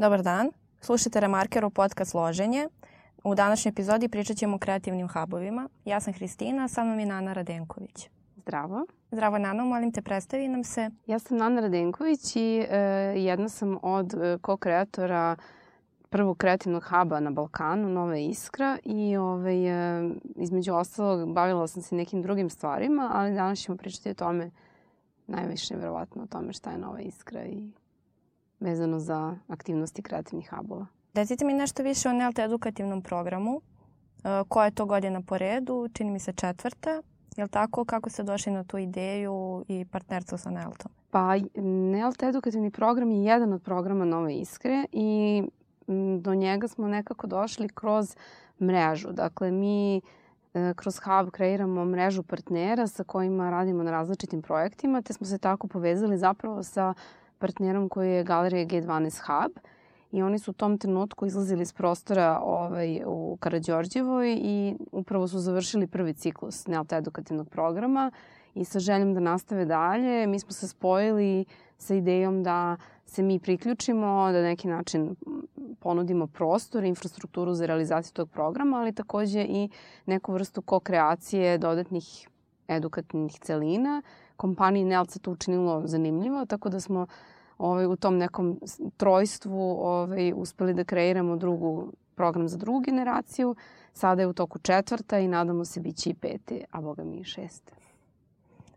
Dobar dan, slušate Remarkeru podcast Loženje. U današnjoj epizodi pričat ćemo o kreativnim hubovima. Ja sam Hristina, sa mnom je Nana Radenković. Zdravo. Zdravo Nana, molim te predstavi nam se. Ja sam Nana Radenković i e, jedna sam od e, ko-kreatora prvog kreativnog huba na Balkanu, Nova Iskra i ovaj, e, između ostalog bavila sam se nekim drugim stvarima, ali danas ćemo pričati o tome najviše verovatno o tome šta je Nova Iskra i vezano za aktivnosti kreativnih hubova. Recite mi nešto više o NELT edukativnom programu. E, koja je to godina po redu? Čini mi se četvrta. Je li tako? Kako ste došli na tu ideju i partnerstvo sa NELT-om? Pa, NELT edukativni program je jedan od programa Nove Iskre i do njega smo nekako došli kroz mrežu. Dakle, mi e, kroz Hub kreiramo mrežu partnera sa kojima radimo na različitim projektima, te smo se tako povezali zapravo sa partnerom koji je Galerija G12 Hub i oni su u tom trenutku izlazili iz prostora ovaj, u Karadžorđevoj i upravo su završili prvi ciklus NELT edukativnog programa i sa željom da nastave dalje, mi smo se spojili sa idejom da se mi priključimo, da neki način ponudimo prostor, infrastrukturu za realizaciju tog programa, ali takođe i neku vrstu ko-kreacije dodatnih edukativnih celina. Kompaniji Nelca to učinilo zanimljivo, tako da smo ovaj, u tom nekom trojstvu ovaj, uspeli da kreiramo drugu program za drugu generaciju. Sada je u toku četvrta i nadamo se biće i pete, a boga mi i šeste.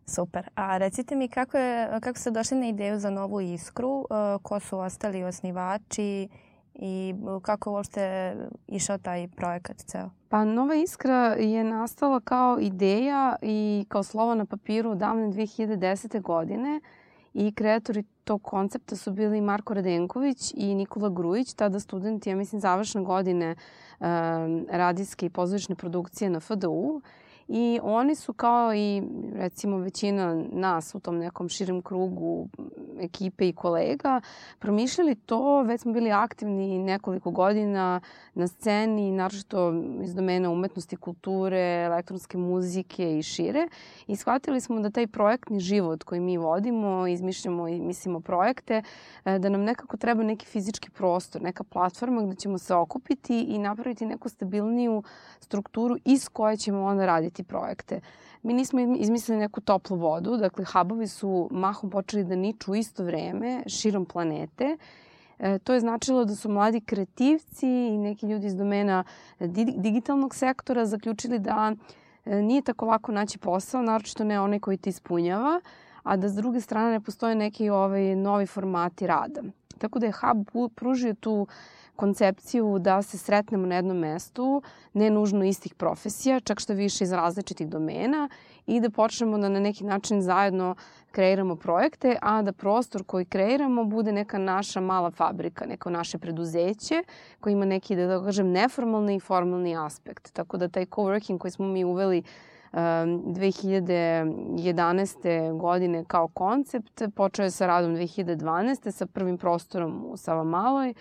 Super. A recite mi kako, je, kako ste došli na ideju za novu iskru, ko su ostali osnivači i kako je uopšte išao taj projekat ceo? Pa Nova Iskra je nastala kao ideja i kao slovo na papiru davne 2010. godine i kreatori tog koncepta su bili Marko Radenković i Nikola Grujić, tada studenti, ja mislim, završne godine um, radijske i pozorišne produkcije na FDU i oni su kao i recimo većina nas u tom nekom širem krugu ekipe i kolega promišljali to, već smo bili aktivni nekoliko godina na sceni, naročito iz domena umetnosti, kulture, elektronske muzike i šire. I shvatili smo da taj projektni život koji mi vodimo, izmišljamo i mislimo projekte, e, da nam nekako treba neki fizički prostor, neka platforma gde ćemo se okupiti i napraviti neku stabilniju strukturu iz koje ćemo onda raditi raditi projekte. Mi nismo izmislili neku toplu vodu, dakle hubovi su mahom počeli da niču u isto vreme širom planete. E, to je značilo da su mladi kreativci i neki ljudi iz domena digitalnog sektora zaključili da e, nije tako lako naći posao, naročito ne onaj koji te ispunjava, a da s druge strane ne postoje neki ovaj, novi formati rada. Tako da je Hub pružio tu koncepciju da se sretnemo na jednom mestu, ne nužno istih profesija, čak što više iz različitih domena i da počnemo da na neki način zajedno kreiramo projekte, a da prostor koji kreiramo bude neka naša mala fabrika, neko naše preduzeće koji ima neki, da, da kažem, neformalni i formalni aspekt. Tako da taj coworking koji smo mi uveli 2011. Um, godine kao koncept, počeo je sa radom 2012. sa prvim prostorom u Savamaloj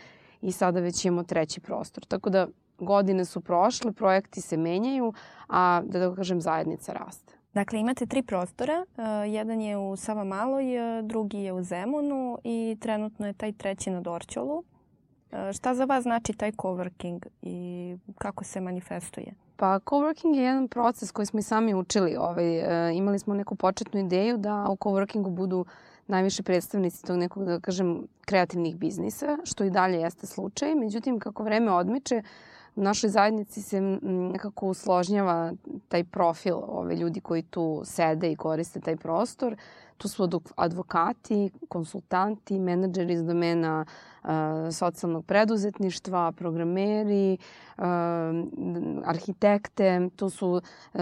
i sada već imamo treći prostor. Tako da godine su prošle, projekti se menjaju, a da da kažem zajednica raste. Dakle, imate tri prostora. Uh, jedan je u Sava Maloj, uh, drugi je u Zemunu i trenutno je taj treći na Dorćolu. Uh, šta za vas znači taj coworking i kako se manifestuje? Pa coworking je jedan proces koji smo i sami učili. Ovaj, imali smo neku početnu ideju da u coworkingu budu uh, najviše predstavnici tog nekog, da kažem, kreativnih biznisa, što i dalje jeste slučaj. Međutim, kako vreme odmiče, u našoj zajednici se nekako usložnjava taj profil ove ljudi koji tu sede i koriste taj prostor. Tu su advokati, konsultanti, menadžeri iz domena socijalnog preduzetništva, programeri, arhitekte, tu su uh,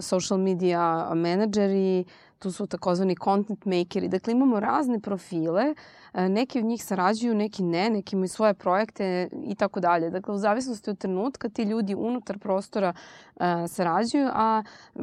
social media menadžeri, tu su takozvani content makeri. Dakle, imamo razne profile, neki od njih sarađuju, neki ne, neki imaju svoje projekte i tako dalje. Dakle, u zavisnosti od trenutka ti ljudi unutar prostora uh, sarađuju, a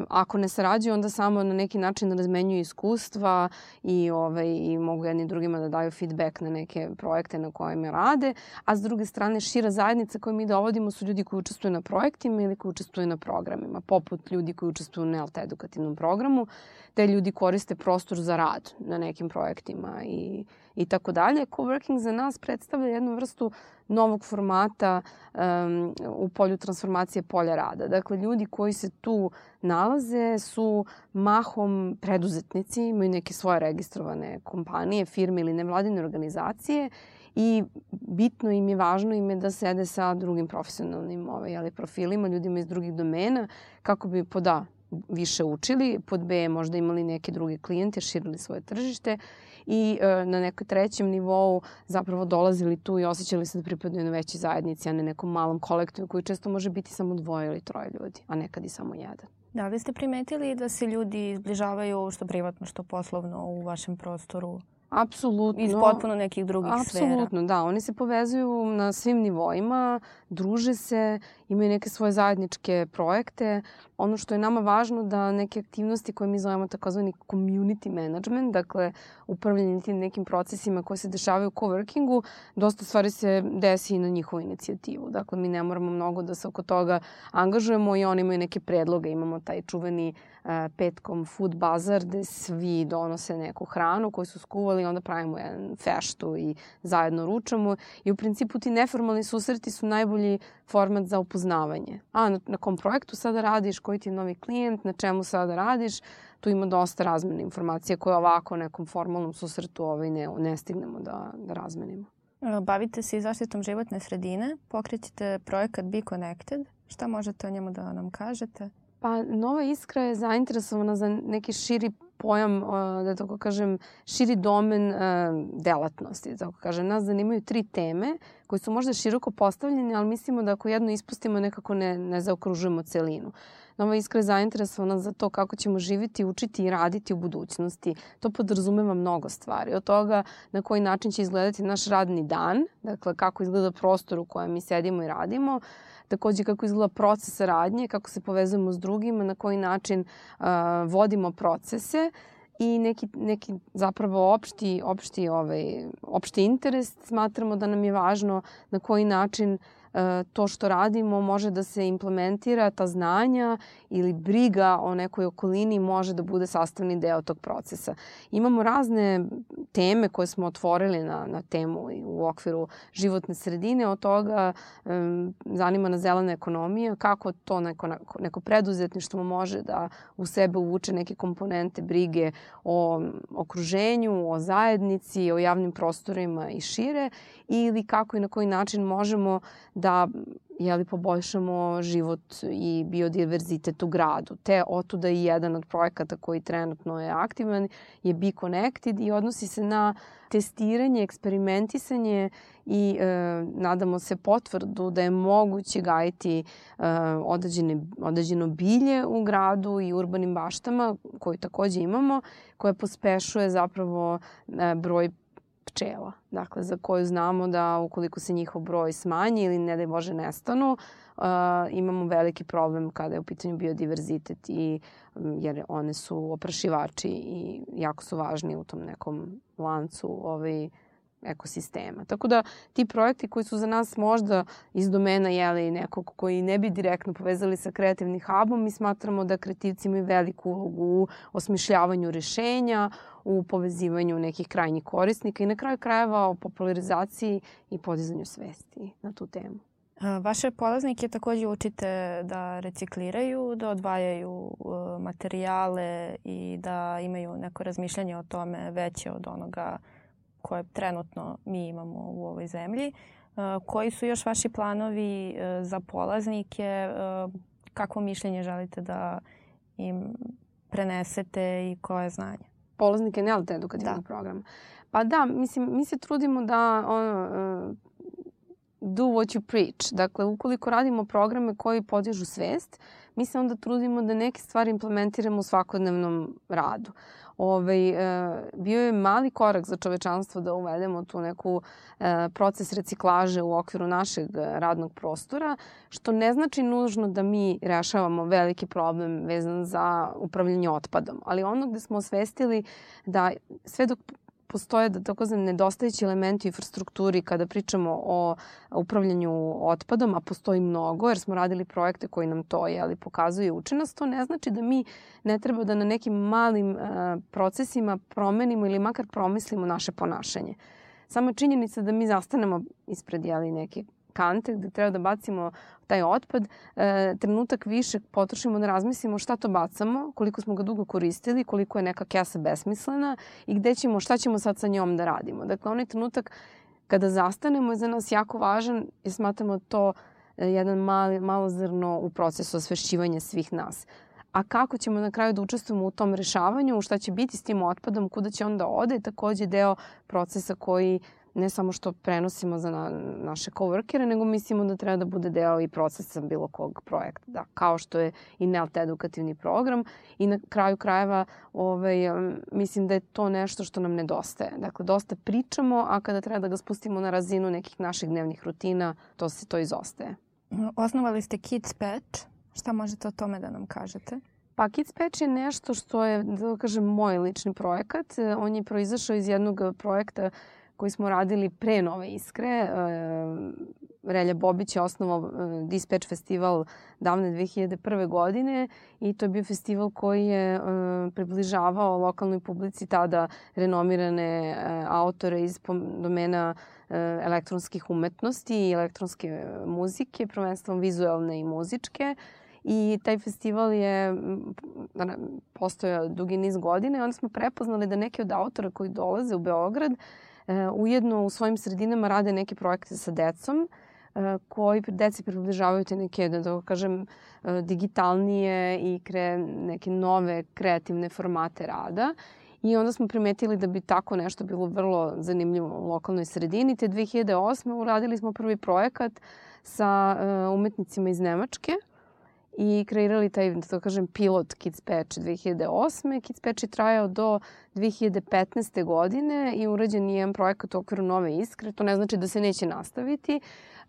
ako ne sarađuju, onda samo na neki način razmenjuju iskustva i, ovaj, i mogu jedni drugima da daju feedback na neke projekte na kojima rade, a s druge strane šira zajednica koju mi dovodimo su ljudi koji učestvuju na projektima ili koji učestvuju na programima, poput ljudi koji učestvuju u NELT edukativnom programu te ljudi koriste prostor za rad na nekim projektima i i tako dalje. Coworking za nas predstavlja jednu vrstu novog formata um, u polju transformacije polja rada. Dakle, ljudi koji se tu nalaze su mahom preduzetnici, imaju neke svoje registrovane kompanije, firme ili nevladine organizacije i bitno im je, važno im je da sede sa drugim profesionalnim ovaj, ali, profilima, ljudima iz drugih domena, kako bi pod A više učili, pod B možda imali neke druge klijente, širili svoje tržište i e, na nekoj trećem nivou zapravo dolazili tu i osjećali se da pripadaju na većoj zajednici, a ne nekom malom kolektivu koji često može biti samo dvoje ili troje ljudi, a nekad i samo jedan. Da li ste primetili da se ljudi izbližavaju što privatno, što poslovno u vašem prostoru? Apsolutno. Iz potpuno nekih drugih Apsolutno, sfera. Apsolutno, da. Oni se povezuju na svim nivoima, druže se, imaju neke svoje zajedničke projekte. Ono što je nama važno da neke aktivnosti koje mi zovemo takozvani community management, dakle upravljanje tim nekim procesima koje se dešavaju u coworkingu, dosta stvari se desi i na njihovu inicijativu. Dakle, mi ne moramo mnogo da se oko toga angažujemo i oni imaju neke predloge. Imamo taj čuveni uh, petkom food bazar gde svi donose neku hranu koju su skuvali i onda pravimo jedan feštu i zajedno ručamo. I u principu ti neformalni susreti su najbolji format za upoznavanje. A, na, na kom projektu sada radiš, koji ti je novi klijent, na čemu sada radiš, tu ima dosta razmene informacija koje ovako nekom formalnom susretu ovaj ne, ne stignemo da, da razmenimo. Bavite se i zaštitom životne sredine, pokrećete projekat Be Connected. Šta možete o njemu da nam kažete? Pa Nova Iskra je zainteresovana za neki širi pojam, da tako kažem, širi domen delatnosti. Da tako kažem, nas zanimaju tri teme koje su možda široko postavljene, ali mislimo da ako jedno ispustimo nekako ne, ne zaokružujemo celinu. Nova Iskra je zainteresovana za to kako ćemo živiti, učiti i raditi u budućnosti. To podrazumeva mnogo stvari. Od toga na koji način će izgledati naš radni dan, dakle kako izgleda prostor u kojem mi sedimo i radimo, takođe kako izgleda proces saradnje, kako se povezujemo s drugima, na koji način uh, vodimo procese i neki, neki zapravo opšti, opšti, ovaj, opšti interes. Smatramo da nam je važno na koji način uh, to što radimo može da se implementira, ta znanja ili briga o nekoj okolini može da bude sastavni deo tog procesa. Imamo razne teme koje smo otvorili na, na temu u okviru životne sredine, od toga um, zanima na zelena ekonomija, kako to neko, neko preduzetništvo može da u sebe uvuče neke komponente brige o okruženju, o zajednici, o javnim prostorima i šire ili kako i na koji način možemo da jeli, poboljšamo život i biodiverzitet u gradu. Te otuda i jedan od projekata koji trenutno je aktivan je Be Connected i odnosi se na testiranje, eksperimentisanje i e, nadamo se potvrdu da je moguće gajiti e, određene, određeno bilje u gradu i urbanim baštama koju takođe imamo, koje pospešuje zapravo e, broj pčela, dakle za koju znamo da ukoliko se njihov broj smanji ili ne da Bože nestanu, uh, imamo veliki problem kada je u pitanju biodiverzitet i jer one su oprašivači i jako su važni u tom nekom lancu ovaj, ekosistema. Tako da ti projekti koji su za nas možda iz domena jeli, nekog koji ne bi direktno povezali sa kreativnim hubom, mi smatramo da kreativci imaju veliku ulogu u osmišljavanju rešenja, u povezivanju nekih krajnjih korisnika i na kraju krajeva o popularizaciji i podizanju svesti na tu temu. Vaše polaznike takođe učite da recikliraju, da odvajaju materijale i da imaju neko razmišljanje o tome veće od onoga koje trenutno mi imamo u ovoj zemlji. Koji su još vaši planovi za polaznike? Kakvo mišljenje želite da im prenesete i koje znanje? polaznike NELT edukativnog da. programa. Pa da, mislim, mi se trudimo da ono, uh, do what you preach. Dakle, ukoliko radimo programe koji podižu svest, mi se onda trudimo da neke stvari implementiramo u svakodnevnom radu. Ovaj, e, bio je mali korak za čovečanstvo da uvedemo tu neku e, proces reciklaže u okviru našeg radnog prostora, što ne znači nužno da mi rešavamo veliki problem vezan za upravljanje otpadom. Ali ono gde smo osvestili da sve dok postoje, da tako znam, nedostajući elementi u infrastrukturi kada pričamo o upravljanju otpadom, a postoji mnogo, jer smo radili projekte koji nam to jeli, pokazuju i to ne znači da mi ne treba da na nekim malim uh, procesima promenimo ili makar promislimo naše ponašanje. Samo činjenica da mi zastanemo ispred jeli, neke kante gde treba da bacimo taj otpad, e, trenutak više potrošimo da razmislimo šta to bacamo, koliko smo ga dugo koristili, koliko je neka kesa besmislena i gde ćemo, šta ćemo sad sa njom da radimo. Dakle, onaj trenutak kada zastanemo je za nas jako važan i smatramo to e, jedan mali, malo zrno u procesu osvešćivanja svih nas. A kako ćemo na kraju da učestvujemo u tom rešavanju, šta će biti s tim otpadom, kuda će on da ode, takođe deo procesa koji ne samo što prenosimo za na, naše coworkere, nego mislimo da treba da bude deo i procesa bilo kog projekta, da, kao što je i NELT edukativni program i na kraju krajeva ovaj, mislim da je to nešto što nam nedostaje. Dakle, dosta pričamo, a kada treba da ga spustimo na razinu nekih naših dnevnih rutina, to se to izostaje. Osnovali ste Kids Patch. Šta možete o tome da nam kažete? Pa Kids Patch je nešto što je, da kažem, moj lični projekat. On je proizašao iz jednog projekta koji smo radili pre Nove Iskre. E, Relja Bobić je osnovao e, Dispatch festival davne 2001. godine i to je bio festival koji je e, približavao lokalnoj publici tada renomirane autore iz domena elektronskih umetnosti i elektronske muzike, prvenstveno vizualne i muzičke. I taj festival je postojao dugi niz godina i onda smo prepoznali da neki od autora koji dolaze u Beograd E, ujedno u svojim sredinama rade neke projekte sa decom e, koji deci približavaju te neke, da tako kažem, e, digitalnije i kre, neke nove kreativne formate rada. I onda smo primetili da bi tako nešto bilo vrlo zanimljivo u lokalnoj sredini. Te 2008. uradili smo prvi projekat sa umetnicima iz Nemačke i kreirali taj, da to kažem, pilot Kids Patch 2008. Kids Patch je trajao do 2015. godine i urađen je jedan projekat u okviru Nove Iskre. To ne znači da se neće nastaviti.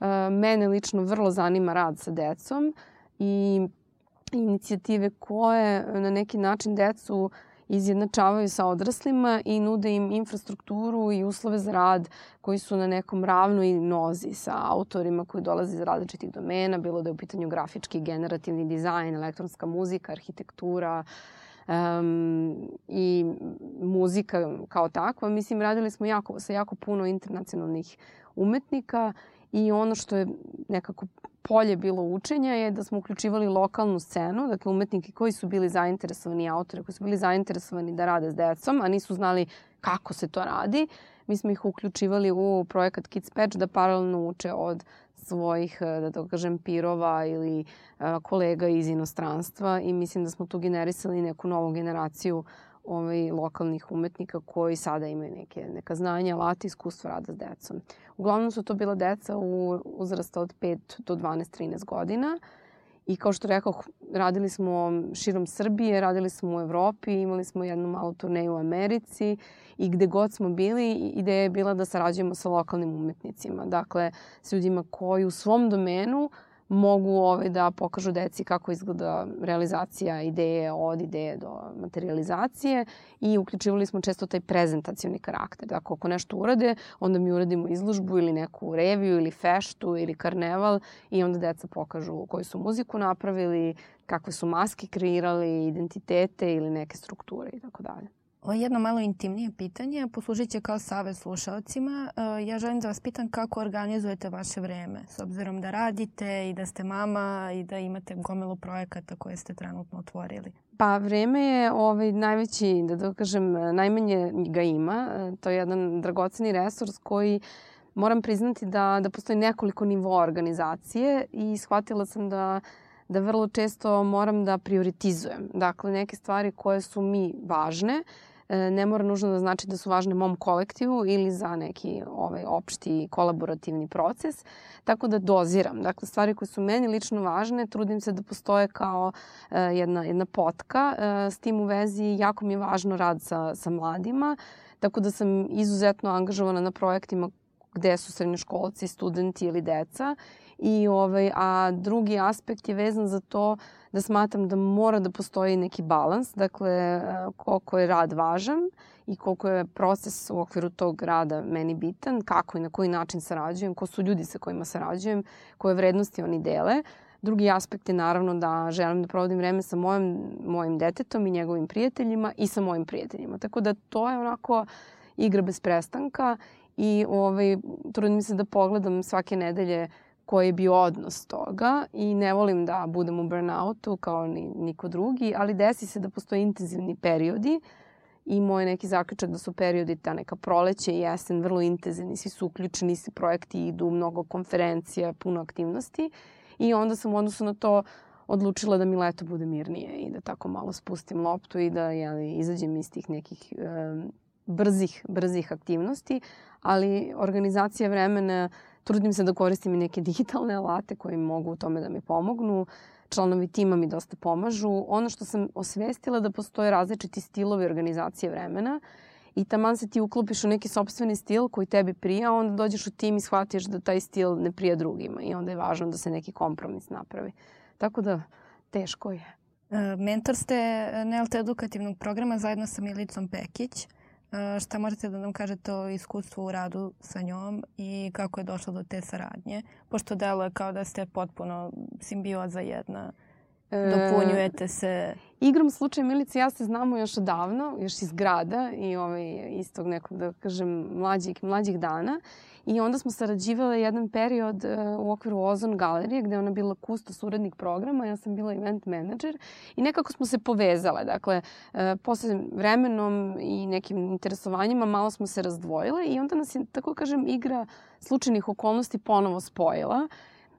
Uh, mene lično vrlo zanima rad sa decom i inicijative koje na neki način decu izjednačavaju sa odraslima i nude im infrastrukturu i uslove za rad koji su na nekom ravnoj nozi sa autorima koji dolaze iz različitih domena, bilo da je u pitanju grafički, generativni dizajn, elektronska muzika, arhitektura, um, i muzika kao takva. Mislim, radili smo jako, sa jako puno internacionalnih umetnika i ono što je nekako polje bilo učenja je da smo uključivali lokalnu scenu, dakle umetnike koji su bili zainteresovani, autore koji su bili zainteresovani da rade s decom, a nisu znali kako se to radi. Mi smo ih uključivali u projekat Kids Patch da paralelno uče od svojih, da to kažem, pirova ili kolega iz inostranstva i mislim da smo tu generisali neku novu generaciju ovaj, lokalnih umetnika koji sada imaju neke, neka znanja, alati, iskustva rada s decom. Uglavnom su to bila deca u uzrasta od 5 do 12-13 godina i kao što rekao, radili smo širom Srbije, radili smo u Evropi, imali smo jednu malu turneju u Americi i gde god smo bili, ideja je bila da sarađujemo sa lokalnim umetnicima. Dakle, s ljudima koji u svom domenu uh, mogu ovaj, da pokažu deci kako izgleda realizacija ideje od ideje do materializacije i uključivali smo često taj prezentacioni karakter. Dakle, ako nešto urade, onda mi uradimo izložbu ili neku reviju ili feštu ili karneval i onda deca pokažu koju su muziku napravili, kakve su maske kreirali, identitete ili neke strukture i tako dalje. Jedno malo intimnije pitanje, poslužit će kao savjet slušalcima. E, ja želim da vas pitam kako organizujete vaše vreme, s obzirom da radite i da ste mama i da imate gomilu projekata koje ste trenutno otvorili. Pa vreme je ovaj najveći, da da kažem, najmanje ga ima. E, to je jedan dragoceni resurs koji moram priznati da, da postoji nekoliko nivoa organizacije i shvatila sam da da vrlo često moram da prioritizujem. Dakle, neke stvari koje su mi važne, E, ne mora nužno da znači da su važne mom kolektivu ili za neki ovaj, opšti kolaborativni proces. Tako da doziram. Dakle, stvari koje su meni lično važne, trudim se da postoje kao uh, jedna, jedna potka. Uh, s tim u vezi jako mi je važno rad sa, sa mladima. Tako da sam izuzetno angažovana na projektima gde su srednjoškolci, studenti ili deca. I, ovaj, a drugi aspekt je vezan za to da smatram da mora da postoji neki balans, dakle koliko je rad važan i koliko je proces u okviru tog rada meni bitan, kako i na koji način sarađujem, ko su ljudi sa kojima sarađujem, koje vrednosti oni dele. Drugi aspekt je naravno da želim da provodim vreme sa mojim, mojim detetom i njegovim prijateljima i sa mojim prijateljima. Tako da to je onako igra bez prestanka i ovaj, trudim se da pogledam svake nedelje koji je bio odnos toga i ne volim da budem u burnoutu kao ni niko drugi, ali desi se da postoje intenzivni periodi i moj neki zaključak da su periodi ta neka proleće i jesen vrlo intenzivni, svi su uključeni, svi projekti idu, mnogo konferencija, puno aktivnosti i onda sam u odnosu na to odlučila da mi leto bude mirnije i da tako malo spustim loptu i da jeli, izađem iz tih nekih e, brzih, brzih aktivnosti, ali organizacija vremena trudim se da koristim i neke digitalne alate koji mogu u tome da mi pomognu. Članovi tima mi dosta pomažu. Ono što sam osvestila da postoje različiti stilovi organizacije vremena i taman se ti uklopiš u neki sobstveni stil koji tebi prija, onda dođeš u tim i shvatiš da taj stil ne prija drugima i onda je važno da se neki kompromis napravi. Tako da, teško je. E, mentor ste NLT edukativnog programa zajedno sa Milicom Pekić. Šta možete da nam kažete o iskustvu u radu sa njom i kako je došlo do te saradnje? Pošto deluje kao da ste potpuno simbioza jedna. E, Dopunjujete se. Igrom slučaja Milice ja se znamo još odavno, još iz grada i ovaj, istog nekog, da kažem, mlađih, mlađih dana. I onda smo sarađivale jedan period uh, u okviru Ozon galerije gde ona bila kusto suradnik programa, ja sam bila event menadžer i nekako smo se povezale. Dakle, uh, posle vremenom i nekim interesovanjima malo smo se razdvojile i onda nas je, tako kažem, igra slučajnih okolnosti ponovo spojila.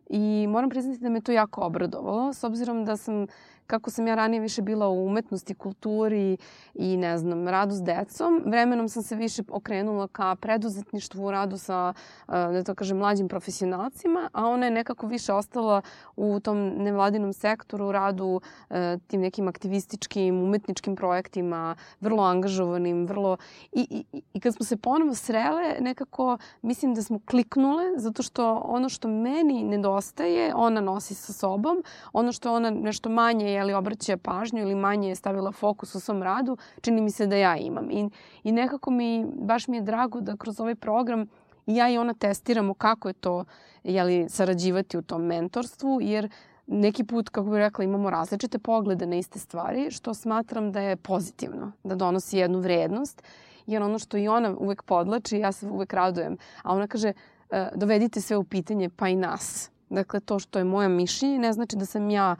I moram priznati da me to jako obradovalo, s obzirom da sam kako sam ja ranije više bila u umetnosti, kulturi i ne znam, radu s decom, vremenom sam se više okrenula ka preduzetništvu, radu sa, da to kažem, mlađim profesionalcima, a ona je nekako više ostala u tom nevladinom sektoru, radu e, tim nekim aktivističkim, umetničkim projektima, vrlo angažovanim, vrlo... I, i, i kad smo se ponovo srele, nekako mislim da smo kliknule, zato što ono što meni nedostaje, ona nosi sa sobom, ono što ona nešto manje je li obraća pažnju ili manje je stavila fokus u svom radu, čini mi se da ja imam. I, i nekako mi, baš mi je drago da kroz ovaj program ja i ona testiramo kako je to jeli, sarađivati u tom mentorstvu, jer neki put, kako bih rekla, imamo različite poglede na iste stvari, što smatram da je pozitivno, da donosi jednu vrednost, jer ono što i ona uvek podlači, ja se uvek radujem, a ona kaže, e, dovedite sve u pitanje, pa i nas. Dakle, to što je moja mišljenje ne znači da sam ja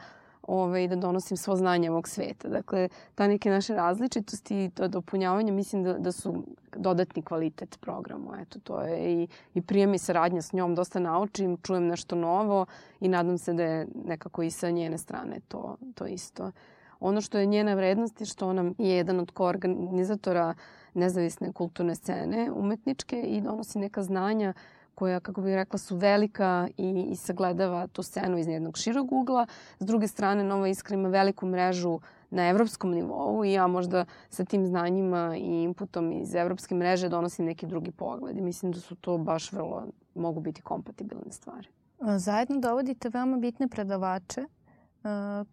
ovaj, da donosim svo znanje ovog sveta. Dakle, ta neke naše različitosti i to dopunjavanje mislim da, da su dodatni kvalitet programu. Eto, to je i, i prijem i saradnja s njom. Dosta naučim, čujem nešto novo i nadam se da je nekako i sa njene strane to, to isto. Ono što je njena vrednost je što ona je jedan od koorganizatora nezavisne kulturne scene umetničke i donosi neka znanja koja, kako bih rekla, su velika i, i sagledava tu scenu iz jednog širog ugla. S druge strane, Nova Iskra ima veliku mrežu na evropskom nivou i ja možda sa tim znanjima i inputom iz evropske mreže donosim neki drugi pogled. I mislim da su to baš vrlo, mogu biti kompatibilne stvari. Zajedno dovodite veoma bitne predavače.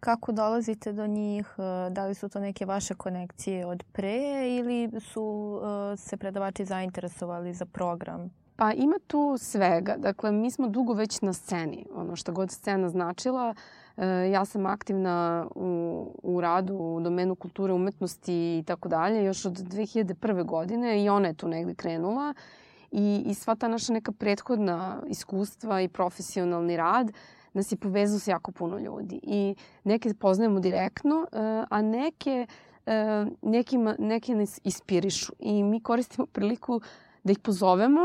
Kako dolazite do njih? Da li su to neke vaše konekcije od pre ili su se predavači zainteresovali za program? Pa ima tu svega. Dakle, mi smo dugo već na sceni. Ono što god scena značila, e, ja sam aktivna u, u radu u domenu kulture, umetnosti i tako dalje još od 2001. godine i ona je tu negde krenula. I, I sva ta naša neka prethodna iskustva i profesionalni rad nas je povezao s jako puno ljudi. I neke poznajemo direktno, e, a neke, e, nekima, neke nas ispirišu. I mi koristimo priliku da ih pozovemo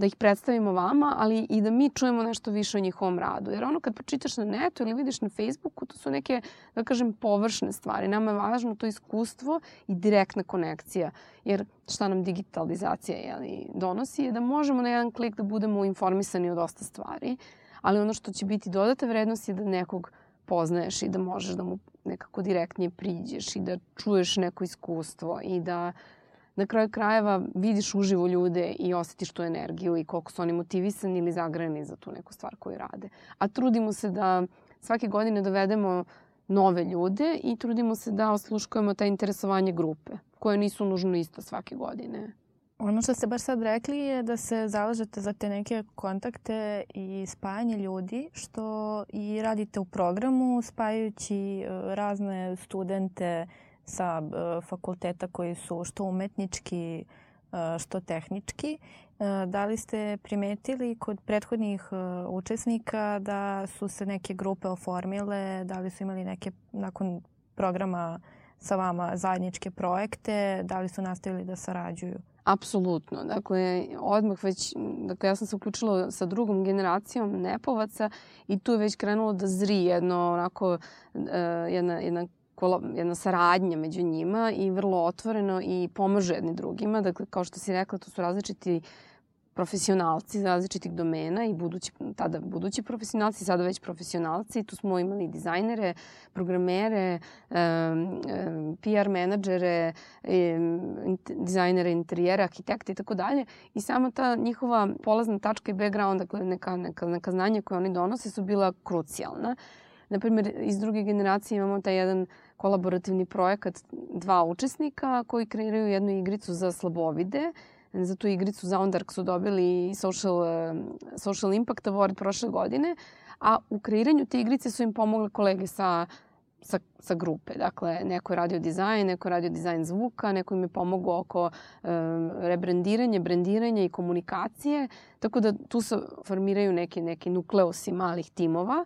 da ih predstavimo vama, ali i da mi čujemo nešto više o njihovom radu. Jer ono kad pročitaš na netu ili vidiš na Facebooku, to su neke, da kažem, površne stvari. Nama je važno to iskustvo i direktna konekcija. Jer šta nam digitalizacija jeli, donosi je da možemo na jedan klik da budemo informisani o dosta stvari, ali ono što će biti dodata vrednost je da nekog poznaješ i da možeš da mu nekako direktnije priđeš i da čuješ neko iskustvo i da na kraju krajeva vidiš uživo ljude i osetiš tu energiju i koliko su oni motivisani ili zagrani za tu neku stvar koju rade. A trudimo se da svake godine dovedemo nove ljude i trudimo se da osluškujemo ta interesovanje grupe, koje nisu nužno isto svake godine. Ono što ste baš sad rekli je da se zalažete za te neke kontakte i spajanje ljudi, što i radite u programu spajajući e, razne studente sa e, fakulteta koji su što umetnički, e, što tehnički. Da li ste primetili kod prethodnih učesnika da su se neke grupe oformile, da li su imali neke nakon programa sa vama zajedničke projekte, da li su nastavili da sarađuju? Apsolutno. Dakle, odmah već, dakle, ja sam se uključila sa drugom generacijom nepovaca i tu je već krenulo da zri jedno, onako, jedna, jedna jedna saradnja među njima i vrlo otvoreno i pomažu jedni drugima. Dakle, kao što si rekla, to su različiti profesionalci iz različitih domena i budući, tada budući profesionalci, sada već profesionalci. Tu smo imali dizajnere, programere, PR menadžere, dizajnere interijera, arhitekte i tako dalje. I sama ta njihova polazna tačka i background, dakle neka, neka, neka znanja koje oni donose su bila krucijalna. Naprimer, iz druge generacije imamo taj jedan kolaborativni projekat dva učesnika koji kreiraju jednu igricu za slabovide za tu igricu za Ondark su dobili Social, eh, Social Impact Award prošle godine, a u kreiranju te igrice su im pomogle kolege sa sa, sa grupe. Dakle, neko je radio dizajn, neko je radio dizajn zvuka, neko im je pomogao oko um, rebrandiranja, brendiranja i komunikacije. Tako da tu se formiraju neki, neki nukleosi malih timova.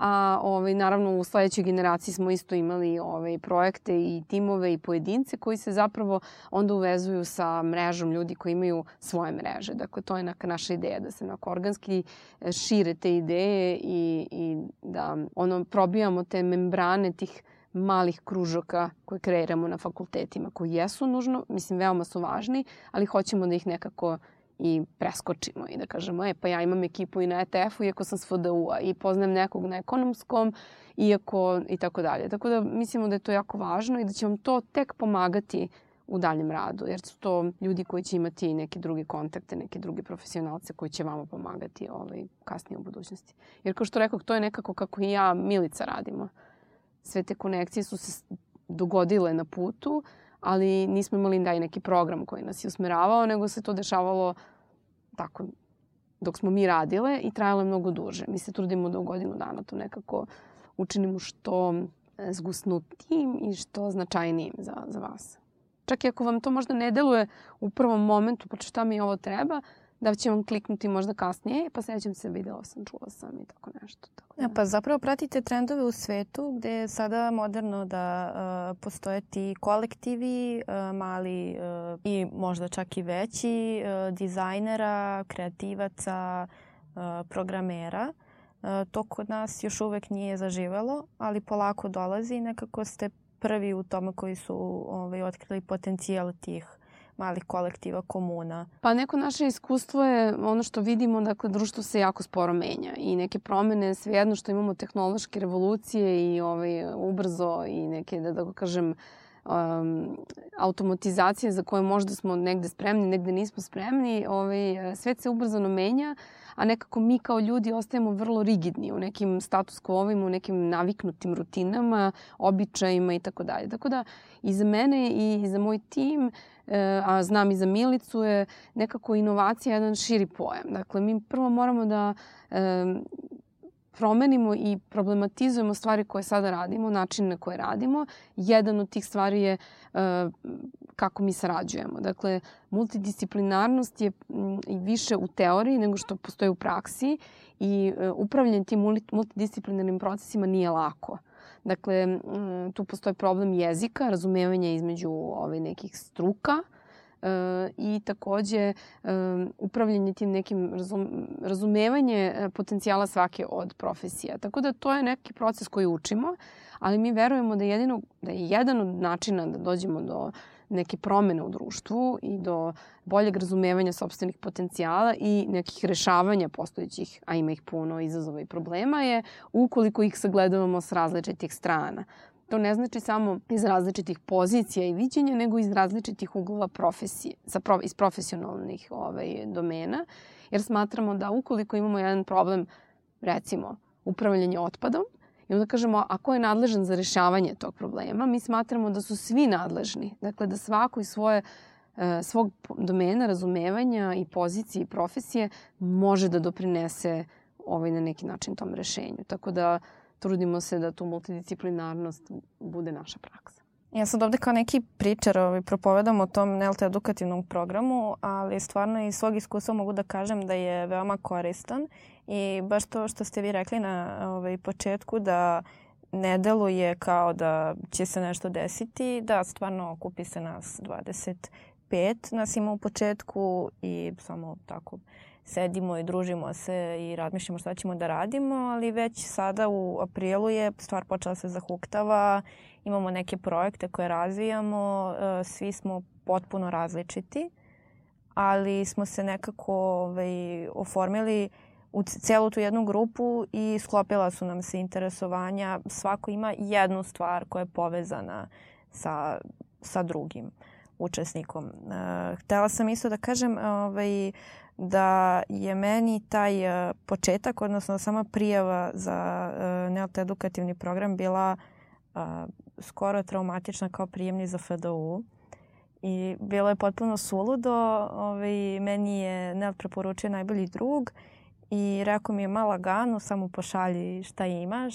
A ovaj, naravno u sledećoj generaciji smo isto imali ovaj, projekte i timove i pojedince koji se zapravo onda uvezuju sa mrežom ljudi koji imaju svoje mreže. Dakle, to je neka naša ideja da se onako organski e, šire te ideje i, i da ono, probijamo te membrane tih malih kružoka koje kreiramo na fakultetima, koji jesu nužno, mislim, veoma su važni, ali hoćemo da ih nekako i preskočimo i da kažemo, e, pa ja imam ekipu i na ETF-u, iako sam s FDU-a i poznajem nekog na ekonomskom, iako i tako dalje. Tako da mislimo da je to jako važno i da će vam to tek pomagati u daljem radu, jer su to ljudi koji će imati neke druge kontakte, neke druge profesionalce koji će vama pomagati ovaj, kasnije u budućnosti. Jer kao što rekao, to je nekako kako i ja, Milica radimo. Sve te konekcije su se dogodile na putu, ali nismo imali daj neki program koji nas je usmeravao, nego se to dešavalo tako dok smo mi radile i trajalo je mnogo duže. Mi se trudimo da u godinu dana to nekako učinimo što e, zgusnutijim i što značajnijim za, za vas. Čak i ako vam to možda ne deluje u prvom momentu, pa šta mi ovo treba, da će vam kliknuti možda kasnije, pa sećam se, videla sam, čula sam i tako nešto. Tako da. Ja, pa zapravo pratite trendove u svetu gde je sada moderno da uh, postoje ti kolektivi, uh, mali uh, i možda čak i veći, uh, dizajnera, kreativaca, uh, programera. Uh, to kod nas još uvek nije zaživelo, ali polako dolazi i nekako ste prvi u tome koji su ovaj, otkrili potencijal tih malih kolektiva, komuna? Pa neko naše iskustvo je ono što vidimo, dakle, društvo se jako sporo menja i neke promene, svejedno što imamo tehnološke revolucije i ovaj, ubrzo i neke, da, da kažem, um, automatizacije za koje možda smo negde spremni, negde nismo spremni, ovaj, svet se ubrzano menja, a nekako mi kao ljudi ostajemo vrlo rigidni u nekim status quo-ovima, u nekim naviknutim rutinama, običajima i tako dalje. Tako da i za mene i za moj tim E, a znam i za Milicu, je nekako inovacija jedan širi pojam. Dakle, mi prvo moramo da e, promenimo i problematizujemo stvari koje sada radimo, način na koje radimo. Jedan od tih stvari je e, kako mi sarađujemo. Dakle, multidisciplinarnost je više u teoriji nego što postoji u praksi i upravljanje tim multidisciplinarnim procesima nije lako. Dakle, tu postoji problem jezika, razumevanja između ove nekih struka e, i takođe e, upravljanje tim nekim razum, razumevanje e, potencijala svake od profesija. Tako da to je neki proces koji učimo, ali mi verujemo da, jedino, da je jedan od načina da dođemo do neke promene u društvu i do boljeg razumevanja sobstvenih potencijala i nekih rešavanja postojećih, a ima ih puno, izazova i problema je ukoliko ih sagledavamo s različitih strana. to ne znači samo iz različitih pozicija i viđenja, nego iz različitih uglova profesije, sa pro, iz profesionalnih ovaj, domena, jer smatramo da ukoliko imamo jedan problem, recimo, upravljanje otpadom, I onda kažemo, a ko je nadležan za rešavanje tog problema? Mi smatramo da su svi nadležni. Dakle, da svako iz svoje e, svog domena razumevanja i pozicije i profesije može da doprinese ovaj, na neki način tom rešenju. Tako da trudimo se da tu multidisciplinarnost bude naša praksa. Ja sad ovde kao neki pričar ovaj, propovedam o tom NLT edukativnom programu, ali stvarno iz svog iskustva mogu da kažem da je veoma koristan i baš to što ste vi rekli na ovaj, početku da ne deluje kao da će se nešto desiti, da stvarno okupi se nas 25, nas ima u početku i samo tako sedimo i družimo se i razmišljamo šta ćemo da radimo, ali već sada u aprilu je stvar počela se zahuktava, imamo neke projekte koje razvijamo, e, svi smo potpuno različiti, ali smo se nekako ovaj, oformili u celu tu jednu grupu i sklopila su nam se interesovanja. Svako ima jednu stvar koja je povezana sa, sa drugim učesnikom. Uh, htela sam isto da kažem ovaj, da je meni taj uh, početak, odnosno sama prijava za uh, NELT edukativni program bila uh, skoro traumatična kao prijemni za FDU. I bilo je potpuno suludo. Ovaj, meni je NELT preporučio najbolji drug i rekao mi je mala ganu, samo pošalji šta imaš.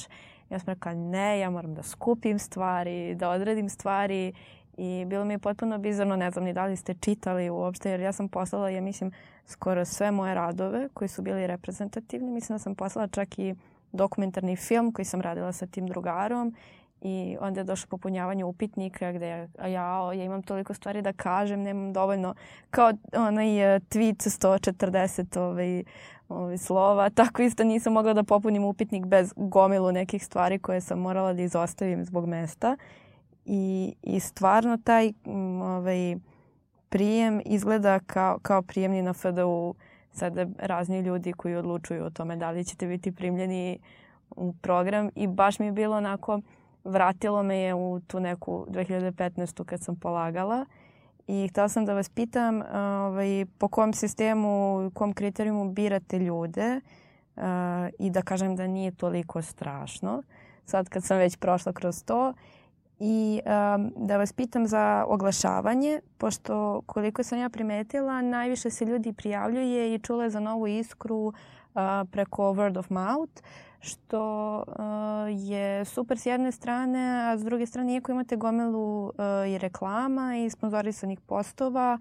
Ja sam rekao ne, ja moram da skupim stvari, da odredim stvari i bilo mi je potpuno bizarno, ne znam ni da li ste čitali uopšte, jer ja sam poslala, ja mislim, skoro sve moje radove koji su bili reprezentativni. Mislim da sam poslala čak i dokumentarni film koji sam radila sa tim drugarom i onda je došlo popunjavanje upitnika gde ja, ja, ja imam toliko stvari da kažem, nemam dovoljno kao onaj uh, tweet 140 ovaj, ovaj, slova, tako isto nisam mogla da popunim upitnik bez gomilu nekih stvari koje sam morala da izostavim zbog mesta. I, i stvarno taj ovaj, prijem izgleda kao, kao prijemni na FDU sada razni ljudi koji odlučuju o tome da li ćete biti primljeni u program i baš mi je bilo onako vratilo me je u tu neku 2015. kad sam polagala i htela sam da vas pitam ovaj, po kom sistemu, kom kriterijumu birate ljude uh, i da kažem da nije toliko strašno sad kad sam već prošla kroz to i um, da vas pitam za oglašavanje, pošto koliko sam ja primetila, najviše se ljudi prijavljuje i čule za novu iskru preko word of mouth, što je super s jedne strane, a s druge strane, iako imate gomilu i reklama i sponzorisanih postova,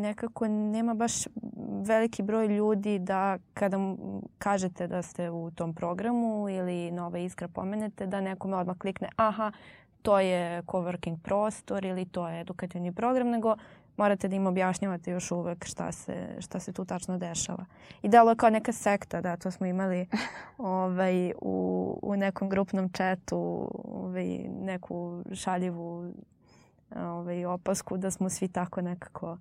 nekako nema baš veliki broj ljudi da kada kažete da ste u tom programu ili Nova Iskra pomenete, da nekome odmah klikne aha, to je coworking prostor ili to je edukativni program, nego morate da im objašnjavate još uvek šta se, šta se tu tačno dešava. I delo je kao neka sekta, da, to smo imali ovaj, u, u nekom grupnom četu ovaj, neku šaljivu ovaj, opasku da smo svi tako nekako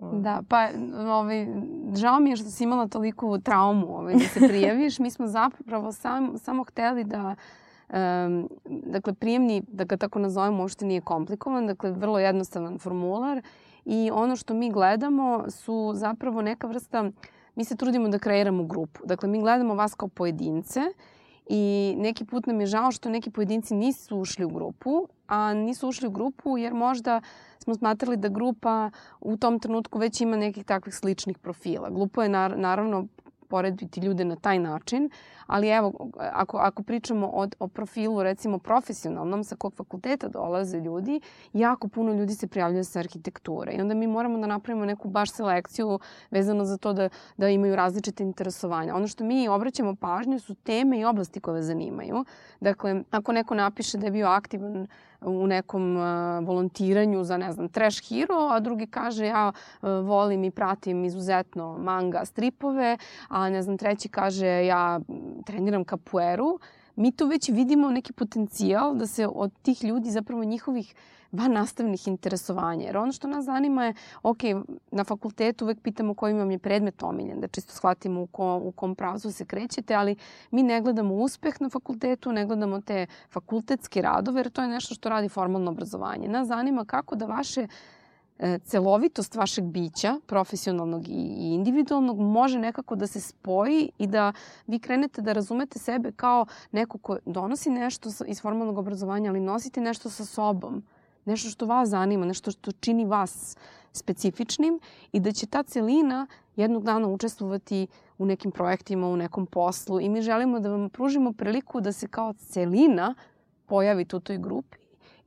Da, pa ovaj, žao mi je što si imala toliko traumu ovaj, da se prijaviš. Mi smo zapravo sam, samo hteli da Um, dakle, prijemni, da ga tako nazovemo, uopšte nije komplikovan, dakle, vrlo jednostavan formular i ono što mi gledamo su zapravo neka vrsta, mi se trudimo da kreiramo grupu. Dakle, mi gledamo vas kao pojedince i neki put nam je žao što neki pojedinci nisu ušli u grupu, a nisu ušli u grupu jer možda smo smatrali da grupa u tom trenutku već ima nekih takvih sličnih profila. Glupo je naravno porediti ljude na taj način, ali evo, ako, ako pričamo o, o profilu, recimo profesionalnom, sa kog fakulteta dolaze ljudi, jako puno ljudi se prijavljaju sa arhitekture i onda mi moramo da napravimo neku baš selekciju vezano za to da, da imaju različite interesovanja. Ono što mi obraćamo pažnju su teme i oblasti koje zanimaju. Dakle, ako neko napiše da je bio aktivan u nekom volontiranju za, ne znam, Trash Hero, a drugi kaže ja volim i pratim izuzetno manga stripove, a ne znam, treći kaže ja treniram kapueru, mi tu već vidimo neki potencijal da se od tih ljudi zapravo njihovih van nastavnih interesovanja. Jer ono što nas zanima je, ok, na fakultetu uvek pitamo koji vam je predmet omiljen, da čisto shvatimo u, ko, u kom pravcu se krećete, ali mi ne gledamo uspeh na fakultetu, ne gledamo te fakultetske radove, jer to je nešto što radi formalno obrazovanje. Nas zanima kako da vaše celovitost vašeg bića, profesionalnog i individualnog, može nekako da se spoji i da vi krenete da razumete sebe kao neko ko donosi nešto iz formalnog obrazovanja, ali nosite nešto sa sobom. Nešto što vas zanima, nešto što čini vas specifičnim i da će ta celina jednog dana učestvovati u nekim projektima, u nekom poslu i mi želimo da vam pružimo priliku da se kao celina pojavite u toj grupi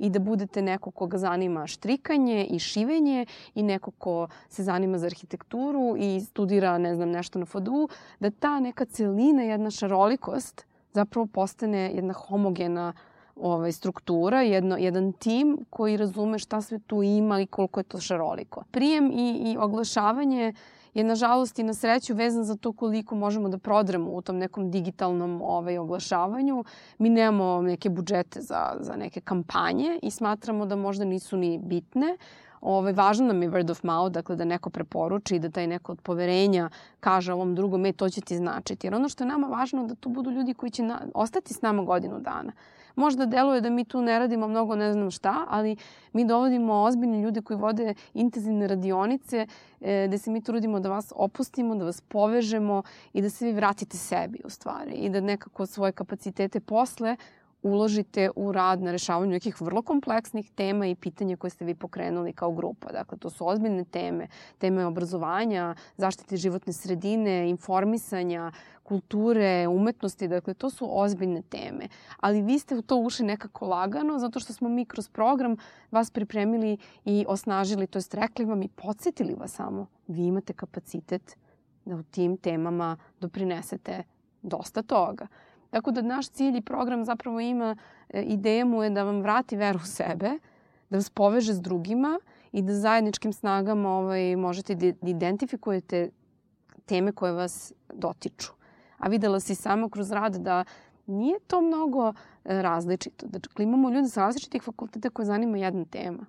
i da budete neko koga zanima štrikanje i šivenje i neko ko se zanima za arhitekturu i studira, ne znam, nešto na FODU, da ta neka celina, jedna šarolikost zapravo postane jedna homogena ovaj, struktura, jedno, jedan tim koji razume šta sve tu ima i koliko je to šaroliko. Prijem i, i oglašavanje je nažalost i na sreću vezan za to koliko možemo da prodremo u tom nekom digitalnom ovaj, oglašavanju. Mi nemamo neke budžete za, za neke kampanje i smatramo da možda nisu ni bitne. Ovaj, važno nam je word of mouth, dakle da neko preporuči i da taj neko od poverenja kaže ovom drugom, e, to će ti značiti. Jer ono što je nama važno da tu budu ljudi koji će na, ostati s nama godinu dana. Možda deluje da mi tu ne radimo mnogo ne znam šta, ali mi dovodimo ozbiljne ljude koji vode intenzivne radionice e, gde se mi trudimo da vas opustimo, da vas povežemo i da se vi vratite sebi u stvari i da nekako svoje kapacitete posle uložite u rad na rešavanju nekih vrlo kompleksnih tema i pitanja koje ste vi pokrenuli kao grupa. Dakle, to su ozbiljne teme, teme obrazovanja, zaštite životne sredine, informisanja, kulture, umetnosti, dakle to su ozbiljne teme. Ali vi ste u to ušli nekako lagano zato što smo mi kroz program vas pripremili i osnažili, to jest rekli vam i podsjetili vas samo. Vi imate kapacitet da u tim temama doprinesete dosta toga. Tako da naš cilj i program zapravo ima, e, ideja mu je da vam vrati veru u sebe, da vas poveže s drugima i da zajedničkim snagama ovaj, možete da identifikujete teme koje vas dotiču. A videla si samo kroz rad da nije to mnogo e, različito. Dakle, imamo ljude sa različitih fakulteta koje zanima jedna tema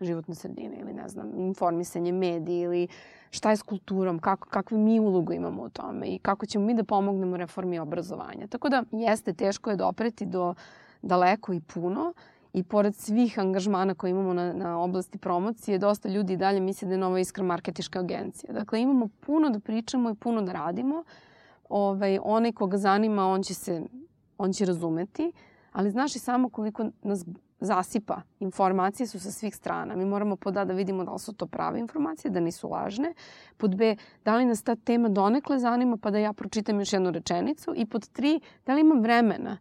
životne sredine ili ne znam, informisanje mediji ili šta je s kulturom, kako, kakvu mi ulogu imamo u tome i kako ćemo mi da pomognemo reformi obrazovanja. Tako da jeste, teško je dopreti do daleko i puno i pored svih angažmana koje imamo na, na oblasti promocije, dosta ljudi dalje misle da je Nova Iskra marketiška agencija. Dakle, imamo puno da pričamo i puno da radimo. Ovaj, onaj koga zanima, on će se on će razumeti, ali znaš i samo koliko nas zasipa. Informacije su sa svih strana. Mi moramo pod A da vidimo da li su to prave informacije, da nisu lažne. Pod B, da li nas ta tema donekle zanima pa da ja pročitam još jednu rečenicu. I pod tri, da li imam vremena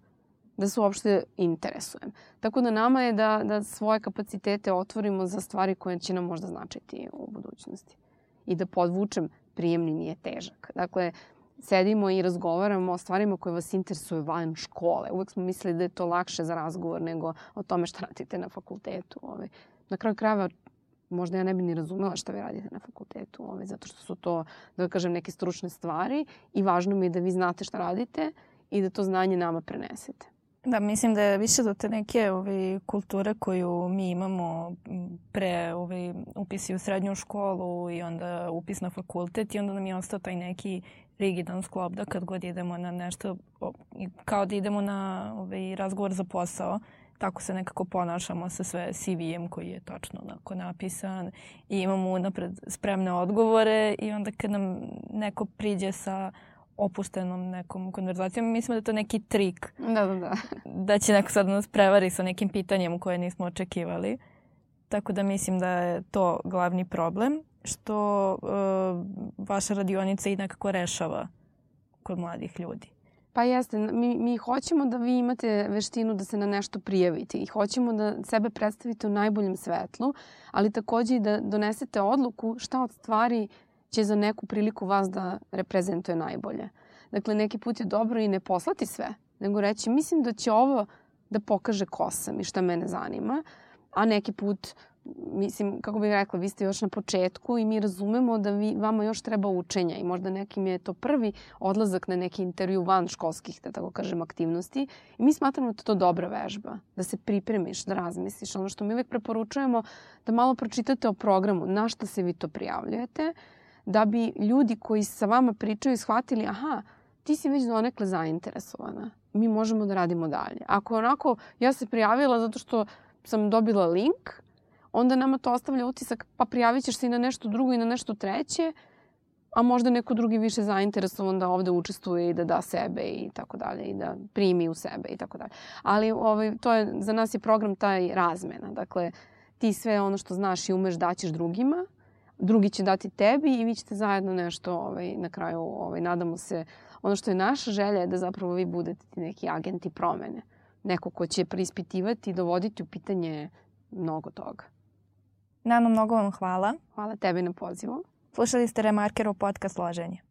da se uopšte interesujem. Tako da nama je da, da svoje kapacitete otvorimo za stvari koje će nam možda značiti u budućnosti. I da podvučem, prijemni nije težak. Dakle, sedimo i razgovaramo o stvarima koje vas interesuju van škole. Uvek smo mislili da je to lakše za razgovor nego o tome šta radite na fakultetu. Ove. Na kraju krajeva možda ja ne bi ni razumela šta vi radite na fakultetu, ove, zato što su to, da kažem, neke stručne stvari i važno mi je da vi znate šta radite i da to znanje nama prenesete. Da, mislim da je više do te neke ove, kulture koju mi imamo pre ove, upisi u srednju školu i onda upis na fakultet i onda nam je ostao taj neki rigidan sklop da kad god idemo na nešto, kao da idemo na ovaj, razgovor za posao, tako se nekako ponašamo sa sve CV-em koji je tačno onako napisan i imamo unapred spremne odgovore i onda kad nam neko priđe sa opuštenom nekom konverzacijom. Mislimo da je to neki trik. Da, da, da. Da će neko sad nas prevari sa nekim pitanjem koje nismo očekivali. Tako da mislim da je to glavni problem što uh, vaša radionica i nekako rešava kod mladih ljudi. Pa jeste, mi, mi hoćemo da vi imate veštinu da se na nešto prijavite i hoćemo da sebe predstavite u najboljem svetlu, ali takođe i da donesete odluku šta od stvari će za neku priliku vas da reprezentuje najbolje. Dakle, neki put je dobro i ne poslati sve, nego reći mislim da će ovo da pokaže ko sam i šta mene zanima, a neki put mislim, kako bih rekla, vi ste još na početku i mi razumemo da vi, vama još treba učenja i možda nekim je to prvi odlazak na neki intervju van školskih, da tako kažem, aktivnosti. I mi smatramo da je to dobra vežba, da se pripremiš, da razmisliš. Ono što mi uvek preporučujemo, da malo pročitate o programu, na šta se vi to prijavljujete, da bi ljudi koji sa vama pričaju shvatili, aha, ti si već donekle zainteresovana. Mi možemo da radimo dalje. Ako onako, ja se prijavila zato što sam dobila link, onda nama to ostavlja utisak pa prijavit ćeš se i na nešto drugo i na nešto treće, a možda neko drugi više zainteresovan da ovde učestvuje i da da sebe i tako dalje i da primi u sebe i tako dalje. Ali ovaj, to je, za nas je program taj razmena. Dakle, ti sve ono što znaš i umeš daćeš drugima, drugi će dati tebi i vi ćete zajedno nešto ovaj, na kraju, ovaj, nadamo se, ono što je naša želja je da zapravo vi budete ti neki agenti promene. Neko ko će preispitivati i dovoditi u pitanje mnogo toga. Nano, mnogo vam hvala. Hvala tebi na pozivu. Slušali ste Remarkerov podcast Loženje.